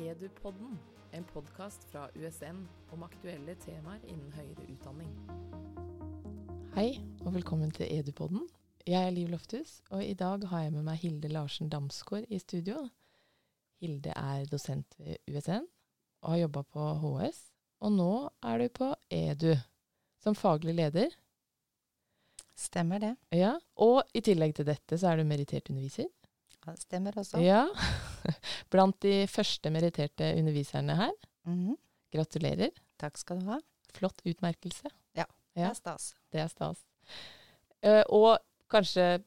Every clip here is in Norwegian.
Edupodden, en podkast fra USN om aktuelle temaer innen høyere utdanning. Hei, og velkommen til Edupodden. Jeg er Liv Lofthus, og i dag har jeg med meg Hilde Larsen Damsgaard i studio. Hilde er dosent ved USN og har jobba på HS, og nå er du på EDU som faglig leder. Stemmer det. Ja, Og i tillegg til dette så er du merittert underviser. Ja, det stemmer også. Ja, Blant de første meritterte underviserne her. Mhm. Gratulerer. Takk skal du ha. Flott utmerkelse. Ja, Det er stas. Det er stas. Uh, og kanskje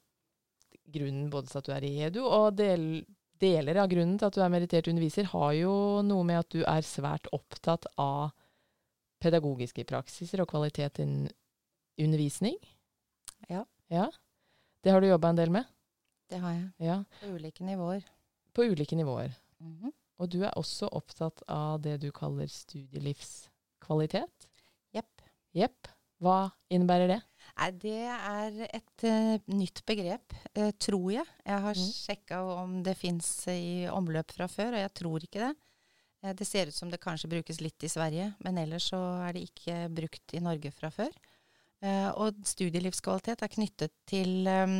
grunnen både til at du er i EDU, og del, deler av grunnen til at du er merittert underviser, har jo noe med at du er svært opptatt av pedagogiske praksiser og kvalitet innen undervisning. Ja. Ja. Det har du jobba en del med? Det har jeg. Ja. På ulike nivåer. På ulike nivåer. Mhm. Og du er også opptatt av det du kaller studielivskvalitet? Jepp. Jepp. Hva innebærer det? Nei, det er et uh, nytt begrep, uh, tror jeg. Jeg har mm. sjekka om det fins i omløp fra før, og jeg tror ikke det. Eh, det ser ut som det kanskje brukes litt i Sverige, men ellers så er det ikke brukt i Norge fra før. Og studielivskvalitet er knyttet til eh,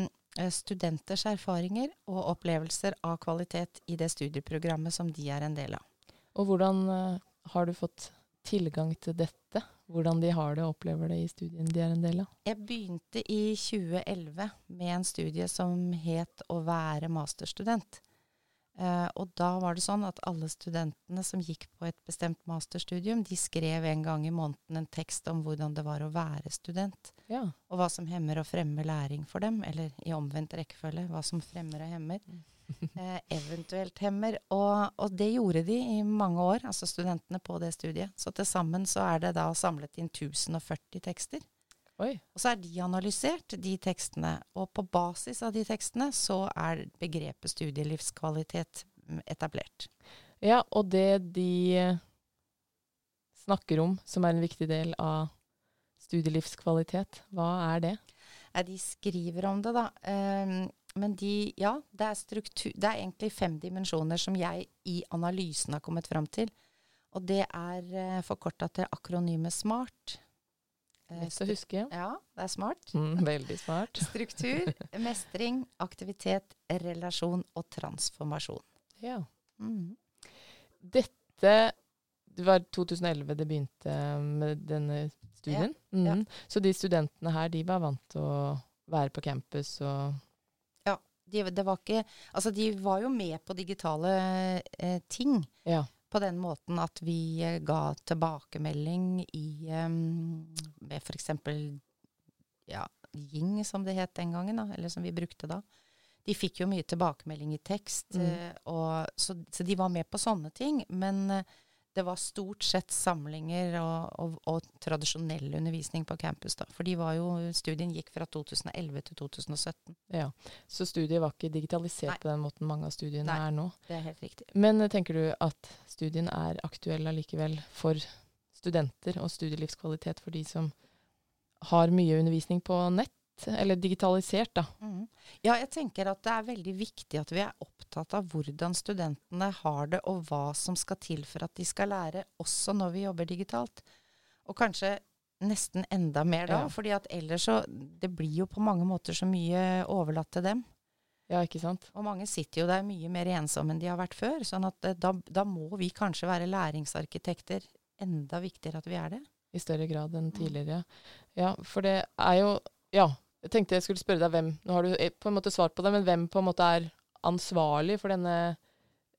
studenters erfaringer og opplevelser av kvalitet i det studieprogrammet som de er en del av. Og hvordan eh, har du fått tilgang til dette? Hvordan de har det og opplever det i studien de er en del av? Jeg begynte i 2011 med en studie som het Å være masterstudent. Eh, og da var det sånn at alle studentene som gikk på et bestemt masterstudium, de skrev en gang i måneden en tekst om hvordan det var å være student. Ja. Og hva som hemmer og fremmer læring for dem, eller i omvendt rekkefølge, hva som fremmer og hemmer. Eh, eventuelt hemmer. Og, og det gjorde de i mange år, altså studentene på det studiet. Så til sammen så er det da samlet inn 1040 tekster. Oi. Og så er de analysert, de tekstene. Og på basis av de tekstene så er begrepet studielivskvalitet mm, etablert. Ja, og det de eh, snakker om som er en viktig del av studielivskvalitet, hva er det? Ja, de skriver om det, da. Um, men de Ja, det er struktur Det er egentlig fem dimensjoner som jeg i analysen har kommet fram til. Og det er uh, forkorta til akronymet SMART. Eh, Lett å huske. Ja, det er smart. Mm, veldig smart. Struktur, mestring, aktivitet, relasjon og transformasjon. Ja. Mm. Dette Det var 2011 det begynte med denne studien. Ja, ja. Mhm. Så de studentene her, de var vant til å være på campus og De, det var ikke Altså, de var jo med på digitale eh, ting. Ja. På den måten at vi eh, ga tilbakemelding i um, med f.eks. Ja, Ying, som det het den gangen, da, eller som vi brukte da. De fikk jo mye tilbakemelding i tekst, Mm. eh, og, så, så de var med på sånne ting. Men eh, det var stort sett samlinger og, og, og tradisjonell undervisning på campus. da. For de var jo, studien gikk fra 2011 til 2017. Ja. Så studiet var ikke digitalisert Nei. på den måten mange av studiene Nei. er nå. Det er helt riktig. Men eh, tenker du at studien er aktuell allikevel for studenter og studielivskvalitet for de som har mye undervisning på nett, eller digitalisert, da? Mm. Ja, jeg tenker at det er veldig viktig at vi er opptatt av hvordan studentene har det, og hva som skal til for at de skal lære, også når vi jobber digitalt. Og kanskje nesten enda mer da, Ja. fordi at ellers så Det blir jo på mange måter så mye overlatt til dem. Ja, ikke sant? Og mange sitter jo der mye mer ensomme enn de har vært før. sånn at eh, da, da må vi kanskje være læringsarkitekter. Enda viktigere at vi er det. I større grad enn Mm. tidligere. Ja, for det er jo Ja, jeg tenkte jeg skulle spørre deg hvem Nå har du eh, på en måte svart på det, men hvem på en måte er ansvarlig for denne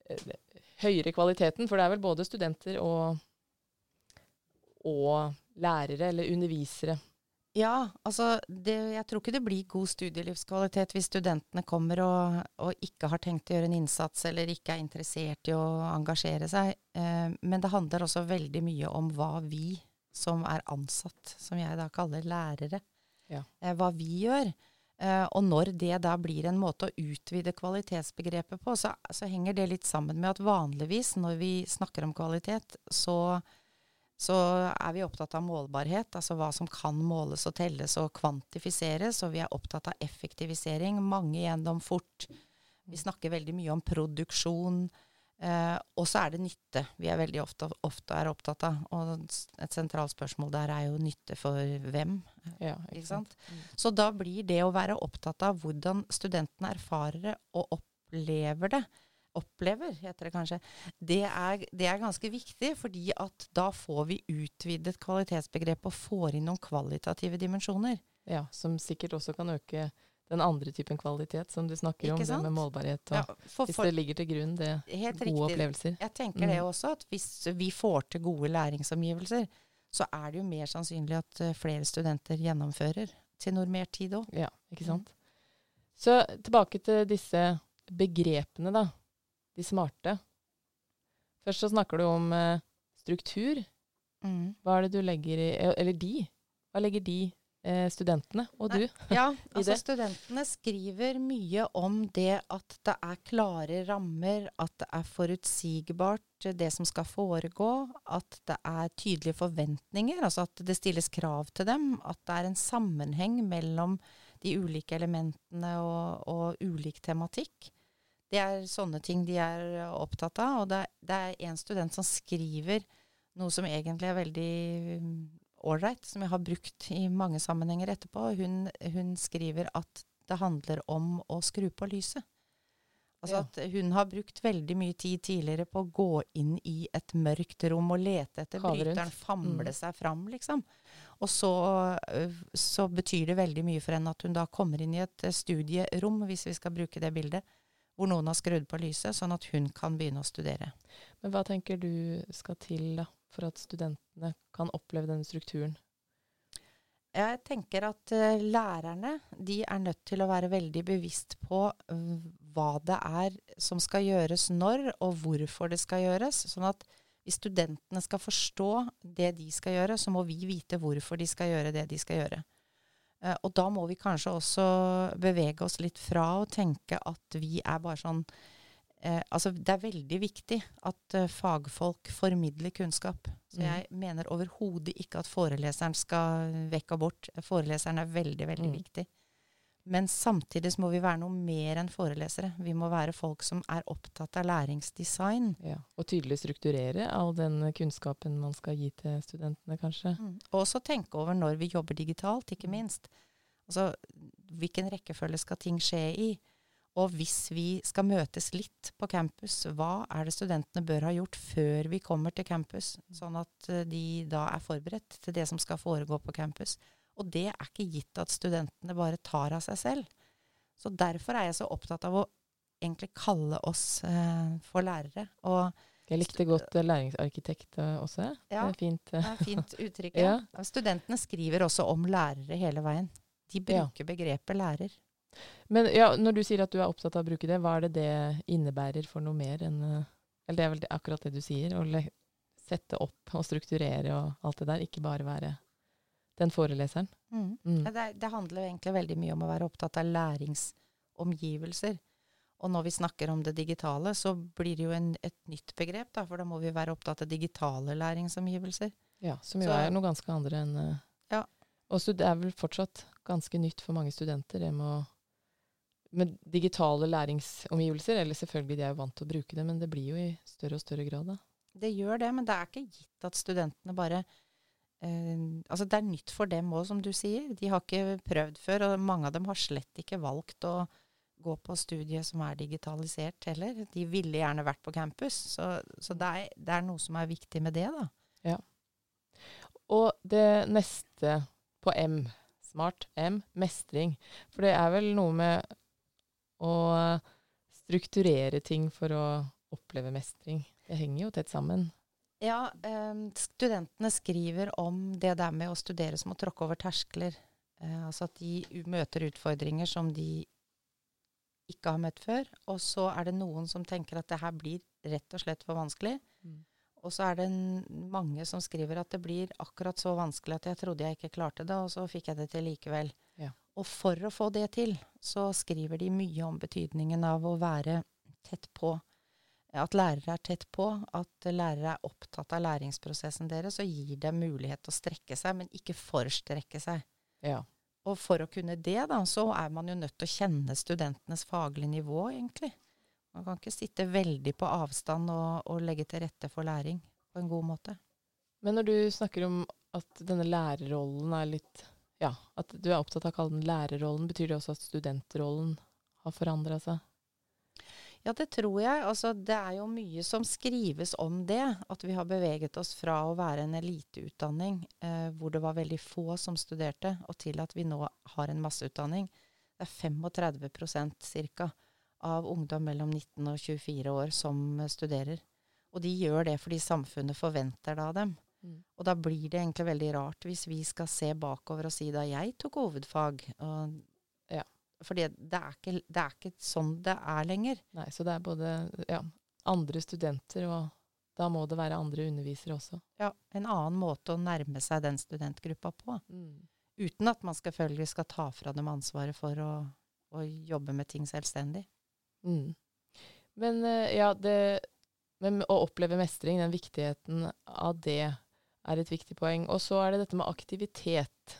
eh, høyere kvaliteten? For det er vel både studenter og, og lærere, eller undervisere. Ja, altså det, jeg tror ikke det blir god studielivskvalitet hvis studentene kommer og, og ikke har tenkt å gjøre en innsats, eller ikke er interessert i å engasjere seg. Eh, men det handler også veldig mye om hva vi som er ansatt, som jeg da kaller lærere, Ja. eh, hva vi gjør. Eh, og når det da blir en måte å utvide kvalitetsbegrepet på, så, så henger det litt sammen med at vanligvis når vi snakker om kvalitet, så så er vi opptatt av målbarhet, altså hva som kan måles og telles og kvantifiseres, og vi er opptatt av effektivisering, mange gjennom fort. Vi snakker veldig mye om produksjon, Eh, og så er det nytte vi er veldig ofte, ofte er opptatt av. Og et sentralt spørsmål der er jo nytte for hvem. Ja, Ikke sant? Så da blir det å være opptatt av hvordan studentene erfarer det og opplever det, opplever, heter det kanskje, det er, det er ganske viktig, fordi at da får vi utvidet kvalitetsbegrepet og får inn noen kvalitative dimensjoner. Ja, som sikkert også kan øke den andre typen kvalitet som du snakker om, sant? det med målbarhet. Og, Ja, for, hvis det ligger til grunn, det helt gode riktig. opplevelser. Jeg tenker det Mm. også, at hvis vi får til gode læringsomgivelser, så er det jo mer sannsynlig at eh, flere studenter gjennomfører til normert tid òg. Ja, ikke Mm. sant. Så tilbake til disse begrepene, da. De smarte. Først så snakker du om eh, struktur. Mm. Hva er det du legger i eh, Eller de. Hva legger de, studentene, og du? Ja, altså studentene skriver mye om det at det er klare rammer, at det er forutsigbart eh, det som skal foregå, at det er tydelige forventninger, altså at det stilles krav til dem, at det er en sammenheng mellom de ulike elementene og, og ulik tematikk. Det er sånne ting de er opptatt av. Og det, er- det er en student som skriver noe som egentlig er veldig ålreit, som jeg har brukt i mange sammenhenger etterpå. Hun, hun skriver at det handler om å skru på lyset. Altså Ja. at hun har brukt veldig mye tid tidligere på å gå inn i et mørkt rom og lete etter bryteren, famle Mm. seg fram, liksom. Og så, øh, så betyr det veldig mye for henne at hun da kommer inn i et eh, studierom, hvis vi skal bruke det bildet, hvor noen har skrudd på lyset, sånn at hun kan begynne å studere. Men hva tenker du skal til da, for at studentene kan oppleve denne strukturen? Jeg tenker at uh, lærerne de er nødt til å være veldig bevisst på uh, hva det er som skal gjøres når, og hvorfor det skal gjøres. Sånn at hvis studentene skal forstå det de skal gjøre, så må vi vite hvorfor de skal gjøre det de skal gjøre. Uh, og da må vi kanskje også bevege oss litt fra å tenke at vi er bare sånn eh, Altså, det er veldig viktig at eh, fagfolk formidler kunnskap. Så mm. jeg mener overhodet ikke at foreleseren skal vekk og bort. Foreleseren er veldig, veldig Mm. viktig. Men samtidig må vi være noe mer enn forelesere. Vi må være folk som er opptatt av læringsdesign. Ja. Og tydelig strukturere all den kunnskapen man skal gi til studentene, kanskje. Og også tenke over når vi jobber digitalt, ikke Mm. minst. Altså, hvilken rekkefølge skal ting skje i? Og hvis vi skal møtes litt på campus, hva er det studentene bør ha gjort før vi kommer til campus? Sånn at eh, de da er forberedt til det som skal foregå på campus. Og det er ikke gitt at studentene bare tar av seg selv. Så derfor er jeg så opptatt av å egentlig kalle oss eh, for lærere. Og Jeg likte godt eh, læringsarkitekt eh, også. Ja. Det er fint. det er fint uttrykk. Ja. ja. Studentene skriver også om lærere hele veien. De bruker begrepet lærer. Men ja, når du sier at du er opptatt av å bruke det, hva er det det innebærer for noe mer enn eh, Eller det er vel det, akkurat det du sier. Å sette opp og strukturere og alt det der. Ikke bare være den foreleseren. Mm. Mm. Det, det handler egentlig veldig mye om å være opptatt av læringsomgivelser. Og når vi snakker om det digitale, så blir det jo en, et nytt begrep, da, for da må vi være opptatt av digitale læringsomgivelser. Ja, som jo Så- er noe ganske andre enn eh, Ja. Og så det er vel fortsatt ganske nytt for mange studenter, det med å med digitale læringsomgivelser. Eller selvfølgelig, de er jo vant til å bruke det, men det blir jo i større og større grad, da. Det gjør det, men det er ikke gitt at studentene bare eh, Altså, det er nytt for dem òg, som du sier. De har ikke prøvd før, og mange av dem har slett ikke valgt å gå på studiet som er digitalisert heller. De ville gjerne vært på campus. Så, så det, er, det er noe som er viktig med det, da. Ja. Og det neste på M, smart M, mestring. For det er vel noe med å strukturere ting for å oppleve mestring. Det henger jo tett sammen. Ja, eh, studentene skriver om det der med å studere som å tråkke over terskler. Eh, altså at de møter utfordringer som de ikke har møtt før. Og så er det noen som tenker at det her blir rett og slett for vanskelig. Og så er det mange som skriver at det blir akkurat så vanskelig at jeg trodde jeg ikke klarte det, og så fikk jeg det til likevel. Ja. Og for å få det til, så skriver de mye om betydningen av å være tett på. At lærere er tett på, at lærere er opptatt av læringsprosessen deres og gir dem mulighet til å strekke seg, men ikke forstrekke seg. Ja. Og for å kunne det, da, så er man jo nødt til å kjenne studentenes faglige nivå, egentlig. Man kan ikke sitte veldig på avstand og, og legge til rette for læring på en god måte. Men når du snakker om at denne lærerrollen er litt Ja, at du er opptatt av å kalle den lærerrollen, betyr det også at studentrollen har forandra seg? Ja, det tror jeg. Altså, det er jo mye som skrives om det. At vi har beveget oss fra å være en eliteutdanning eh, hvor det var veldig få som studerte, og til at vi nå har en masseutdanning. Det er 35% ca. av ungdom mellom 19 og 24 år som studerer. Og de gjør det fordi samfunnet forventer det av dem. Mm. Og da blir det egentlig veldig rart hvis vi skal se bakover og si da jeg tok hovedfag. Og, ja. Fordi det det er, ikke, sånn det er lenger. Nei, så det er både ja, andre studenter, og da må det være andre undervisere også. Ja, en annen måte å nærme seg den studentgruppa på. Mm. Uten at man selvfølgelig skal ta fra dem ansvaret for å, å jobbe med ting selvstendig. Mm. Men eh, ja, det, men å oppleve mestring, den viktigheten av det, er et viktig poeng. Og så er det dette med aktivitet.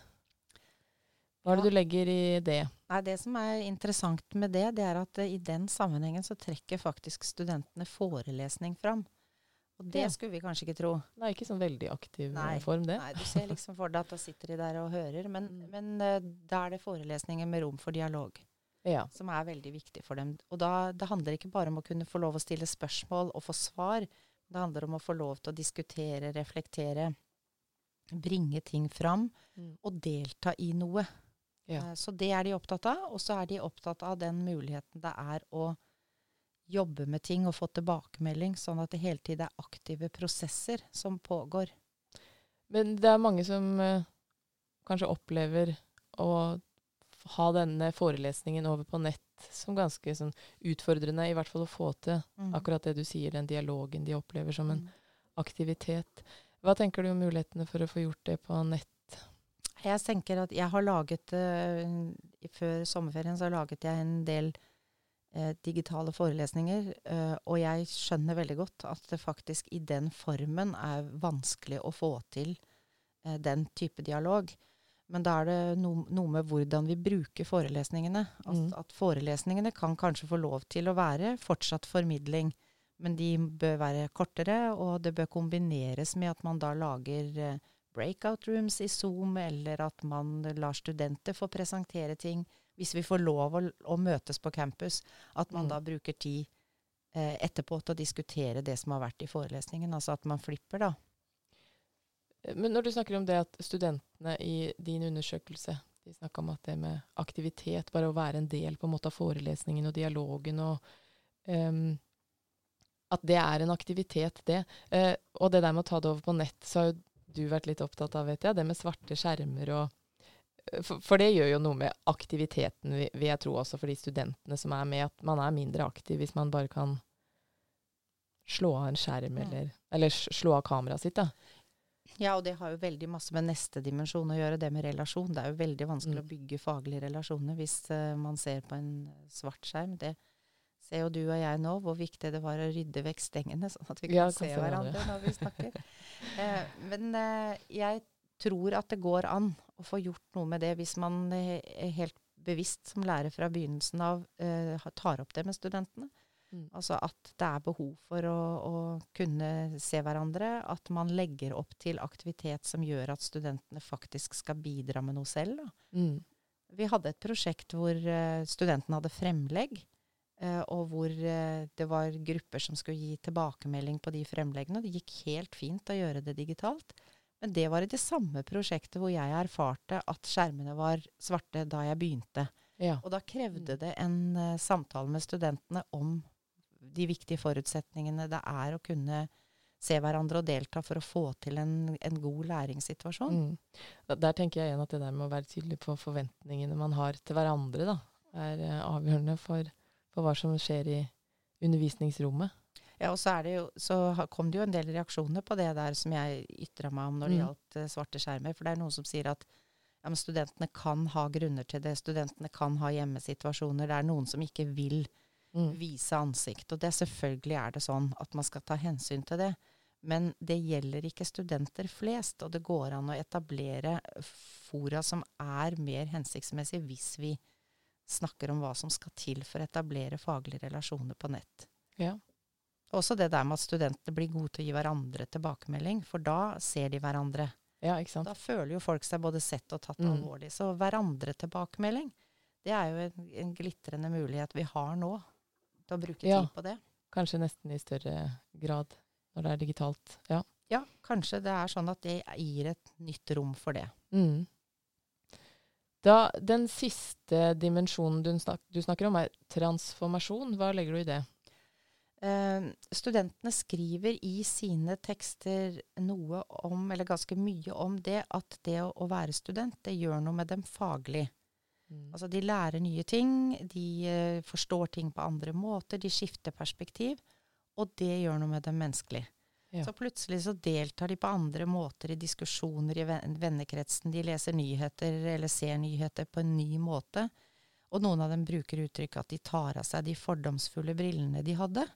Hva er det du legger i det? Nei, det som er interessant med det, det er at uh, i den sammenhengen så trekker faktisk studentene forelesning fram. Og det ja. skulle vi kanskje ikke tro. Det er ikke sånn veldig aktiv nei, form, det. Nei, du ser liksom for deg at da sitter de der og hører. Men, mm. men uh, da er det forelesninger med rom for dialog. Ja. Som er veldig viktig for dem. Og da, det handler ikke bare om å kunne få lov å stille spørsmål og få svar. Det handler om å få lov til å diskutere, reflektere, bringe ting fram mm. og delta i noe. Ja. Uh, så det er de opptatt av. Og så er de opptatt av den muligheten det er å jobbe med ting og få tilbakemelding, sånn at det hele tiden er aktive prosesser som pågår. Men det er mange som uh, kanskje opplever å ha denne forelesningen over på nett som ganske sånn utfordrende, i hvert fall å få til mm. akkurat det du sier, den dialogen de opplever som en mm. aktivitet. Hva tenker du om mulighetene for å få gjort det på nett? Jeg tenker at jeg har laget uh, Før sommerferien så laget jeg en del uh, digitale forelesninger. Uh, og jeg skjønner veldig godt at det faktisk i den formen er vanskelig å få til den type dialog. Men da er det no, noe med hvordan vi bruker forelesningene. At, mm. at, forelesningene kan kanskje få lov til å være fortsatt formidling. Men de bør være kortere, og det bør kombineres med at man da lager eh, breakout rooms i Zoom, eller at man lar studenter få presentere ting. Hvis vi får lov å, å møtes på campus, at man mm. da bruker tid eh, etterpå til å diskutere det som har vært i forelesningen. Altså at man flipper, da. Men når du snakker om det at studentene i din undersøkelse de snakka om at det med aktivitet, bare å være en del på en måte av forelesningen og dialogen og um, At det er en aktivitet, det. Uh, og det der med å ta det over på nett, så har jo du vært litt opptatt av, vet jeg. Det med svarte skjermer og eh, for, for, det gjør jo noe med aktiviteten, vil jeg tro, også for de studentene som er med. At man er mindre aktiv hvis man bare kan slå av en skjerm, eller, eller slå av kameraet sitt. da. Ja, og det har jo veldig masse med neste dimensjon å gjøre, det med relasjon. Det er jo veldig vanskelig mm. å bygge faglige relasjoner hvis uh, man ser på en svart skjerm. Det ser jo du og jeg nå, hvor viktig det var å rydde vekk stengene, sånn at vi kan, ja, se, hverandre når vi snakker. uh, men uh, jeg tror at det går an å få gjort noe med det hvis man helt bevisst som lærer fra begynnelsen av tar opp det med studentene. Mm. Altså at det er behov for å, å, kunne se hverandre. At man legger opp til aktivitet som gjør at studentene faktisk skal bidra med noe selv. Mm. Vi hadde et prosjekt hvor uh, studentene hadde fremlegg. Uh, og hvor uh, det var grupper som skulle gi tilbakemelding på de fremleggene. Det gikk helt fint å gjøre det digitalt. Men det var i det samme prosjektet hvor jeg erfarte at skjermene var svarte da jeg begynte. Ja. Og da krevde mm. det en samtale med studentene om de viktige forutsetningene det er å kunne se hverandre og delta for å få til en, en god læringssituasjon. Mm. Der tenker jeg igjen at det der med å være tydelig på forventningene man har til hverandre, da, er uh, avgjørende for, for, hva som skjer i undervisningsrommet. Ja, og så, jo, så, kom det jo en del reaksjoner på det der som jeg ytra meg om når det mm. gjaldt uh, svarte skjermer. For det er noen som sier at ja, men studentene kan ha grunner til det. Studentene kan ha hjemmesituasjoner. Det er noen som ikke vil mm. vise ansikt. Og det selvfølgelig er det sånn at man skal ta hensyn til det. Men det gjelder ikke studenter flest, og det går an å etablere fora som er mer hensiktsmessig hvis vi snakker om hva som skal til for å etablere faglige relasjoner på nett. Ja. Også det der med at studentene blir gode til å gi hverandre tilbakemelding, for da ser de hverandre. ja. Da føler jo folk seg både sett og tatt Mm. alvorlig. Så hverandre-tilbakemelding, det er jo en, en glitrende mulighet vi har nå til å bruke Ja. tid på det. Kanskje nesten i større grad når det er digitalt. Ja. Ja, kanskje det er sånn at det gir et nytt rom for det. Mm. Da, den siste dimensjonen du, snak, du snakker om, er transformasjon. Hva legger du i det? Eh, studentene skriver i sine tekster noe om, eller ganske mye om det, at det å, å være student, det gjør noe med dem faglig. Mm. Altså de lærer nye ting, de uh, forstår ting på andre måter, de skifter perspektiv, og det gjør noe med dem menneskelig. Ja. Så plutselig så deltar de på andre måter i diskusjoner i vennekretsen. De leser nyheter eller ser nyheter på en ny måte. Og noen av dem bruker uttrykk at de tar av seg de fordomsfulle brillene de hadde.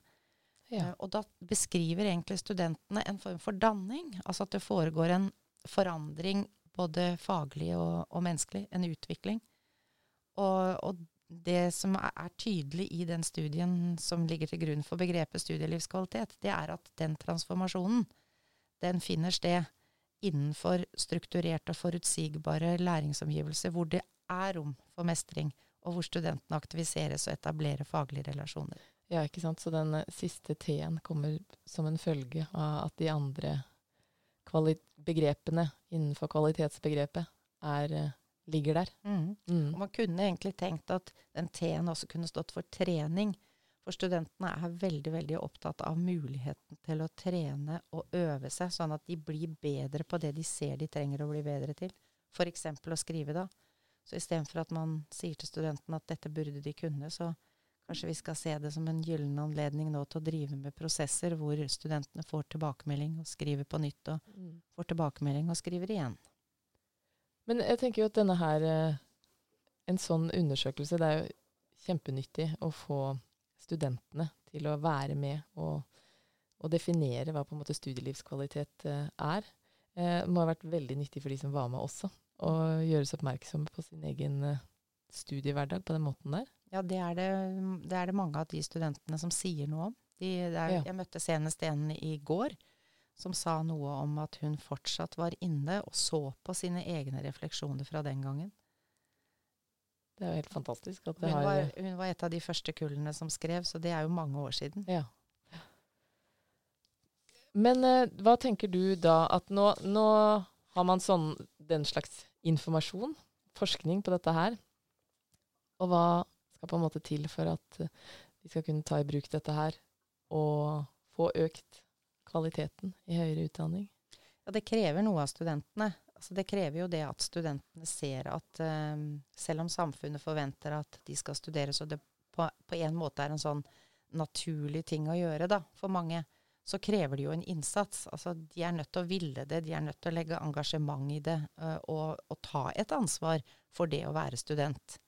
ja. Uh, Og da beskriver egentlig studentene en form for danning. Altså at det foregår en forandring både faglig og, og menneskelig. En utvikling. Og, og det som er, tydelig i den studien som ligger til grunn for begrepet studielivskvalitet, det er at den transformasjonen, den finner sted innenfor strukturerte og forutsigbare læringsomgivelser hvor det er rom for mestring, og hvor studentene aktiviseres og etablerer faglige relasjoner. ja, ikke sant. Så den eh, siste T-en kommer som en følge av at de andre begrepene innenfor kvalitetsbegrepet er, eh, ligger der. Mm. Mm. Man kunne egentlig tenkt at den T-en også kunne stått for trening. For studentene er veldig veldig opptatt av muligheten til å trene og øve seg, sånn at de blir bedre på det de ser de trenger å bli bedre til. F.eks. å skrive, da. Så istedenfor at man sier til studentene at dette burde de kunne, så kanskje vi skal se det som en gyllen anledning nå til å drive med prosesser hvor studentene får tilbakemelding og skriver på nytt, og Mm. får tilbakemelding og skriver igjen. Men jeg tenker jo at denne her eh, En sånn undersøkelse, det er jo kjempenyttig å få studentene til å være med og, og definere hva på en måte studielivskvalitet eh, er. Eh, Det må ha vært veldig nyttig for de som var med også, å gjøres oppmerksomme på sin egen eh, studiehverdag på den måten der. Ja, det er det, det er det mange av de studentene som sier noe om. De, det er, Ja. Jeg møtte senest en i går som sa noe om at hun fortsatt var inne og så på sine egne refleksjoner fra den gangen. Det er jo helt fantastisk at Hun det har var, hun var et av de første kullene som skrev, så det er jo mange år siden. Ja. Men eh, hva tenker du da at nå, nå har man sånn, den slags informasjon, forskning på dette her, og hva skal på en måte til for at eh, vi skal kunne ta i bruk dette her og få økt kvaliteten i høyere utdanning? Ja, det krever noe av studentene. Altså, det krever jo det at studentene ser at eh, selv om samfunnet forventer at de skal studere, så det på, på en måte er en sånn naturlig ting å gjøre da, for mange, så krever det jo en innsats. Altså, de er nødt til å ville det, de er nødt til å legge engasjement i det, eh, og, og ta et ansvar for det å være student.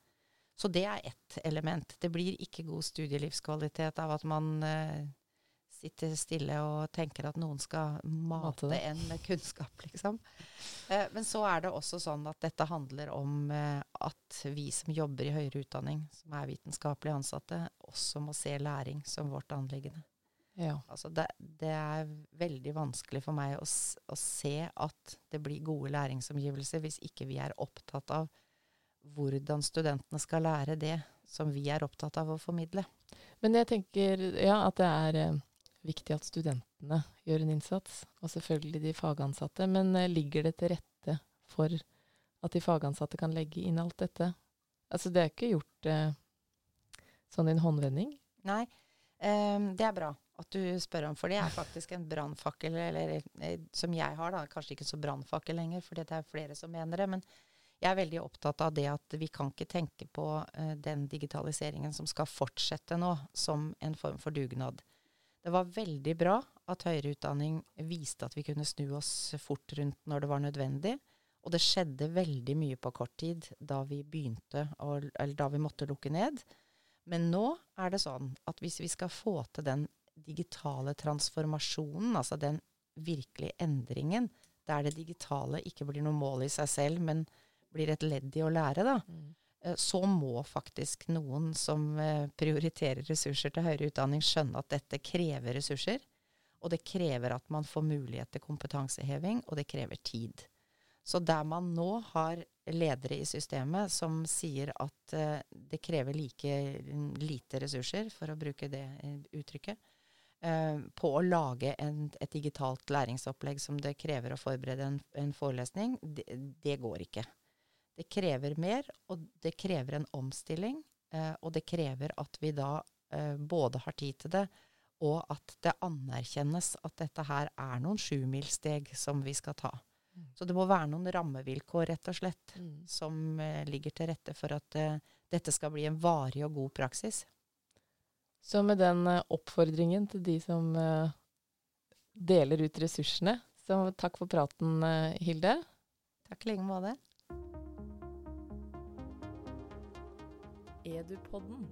Så det er ett element. Det blir ikke god studielivskvalitet av at man eh, sitter stille og tenker at noen skal Mate mate en med kunnskap, liksom. Eh, men så er det også sånn at dette handler om eh, at vi som jobber i høyere utdanning, som er vitenskapelig ansatte, også må se læring som vårt anliggende. Ja. Altså det, det er veldig vanskelig for meg å, å se at det blir gode læringsomgivelser hvis ikke vi er opptatt av hvordan studentene skal lære det som vi er opptatt av å formidle. Men jeg tenker ja, at det er eh, viktig at studentene gjør en innsats, og selvfølgelig de fagansatte. Men eh, ligger det til rette for at de fagansatte kan legge inn alt dette? Altså det er ikke gjort eh, sånn i en håndvending. Nei, um, det er bra at du spør om, for det er faktisk en brannfakkel, eller eh, som jeg har, da. Kanskje ikke så brannfakkel lenger, for det er flere som mener det. Men jeg er veldig opptatt av det at vi kan ikke tenke på uh, den digitaliseringen som skal fortsette nå, som en form for dugnad. Det var veldig bra at høyere utdanning viste at vi kunne snu oss fort rundt når det var nødvendig. Og det skjedde veldig mye på kort tid da vi begynte, å, eller da vi måtte lukke ned. Men nå er det sånn at hvis vi skal få til den digitale transformasjonen, altså den virkelige endringen, der det digitale ikke blir noe mål i seg selv, men blir et ledd i å lære, da, eh, så må faktisk noen som eh, prioriterer ressurser til høyere utdanning, skjønne at dette krever ressurser. Og det krever at man får mulighet til kompetanseheving, og det krever tid. Så der man nå har ledere i systemet som sier at uh, det krever like lite ressurser, for å bruke det uttrykket, på å lage en, et digitalt læringsopplegg som det krever å forberede en, en forelesning, det, det, går ikke. Det krever mer, og det krever en omstilling. Eh, og det krever at vi da både har tid til det, og at det anerkjennes at dette her er noen sjumilssteg som vi skal ta. Mm. Så det må være noen rammevilkår, rett og slett, mm. som eh, ligger til rette for at eh, dette skal bli en varig og god praksis. Så med den eh, oppfordringen til de som eh, deler ut ressursene, så takk for praten, eh, Hilde. Takk i like måte. Edupodden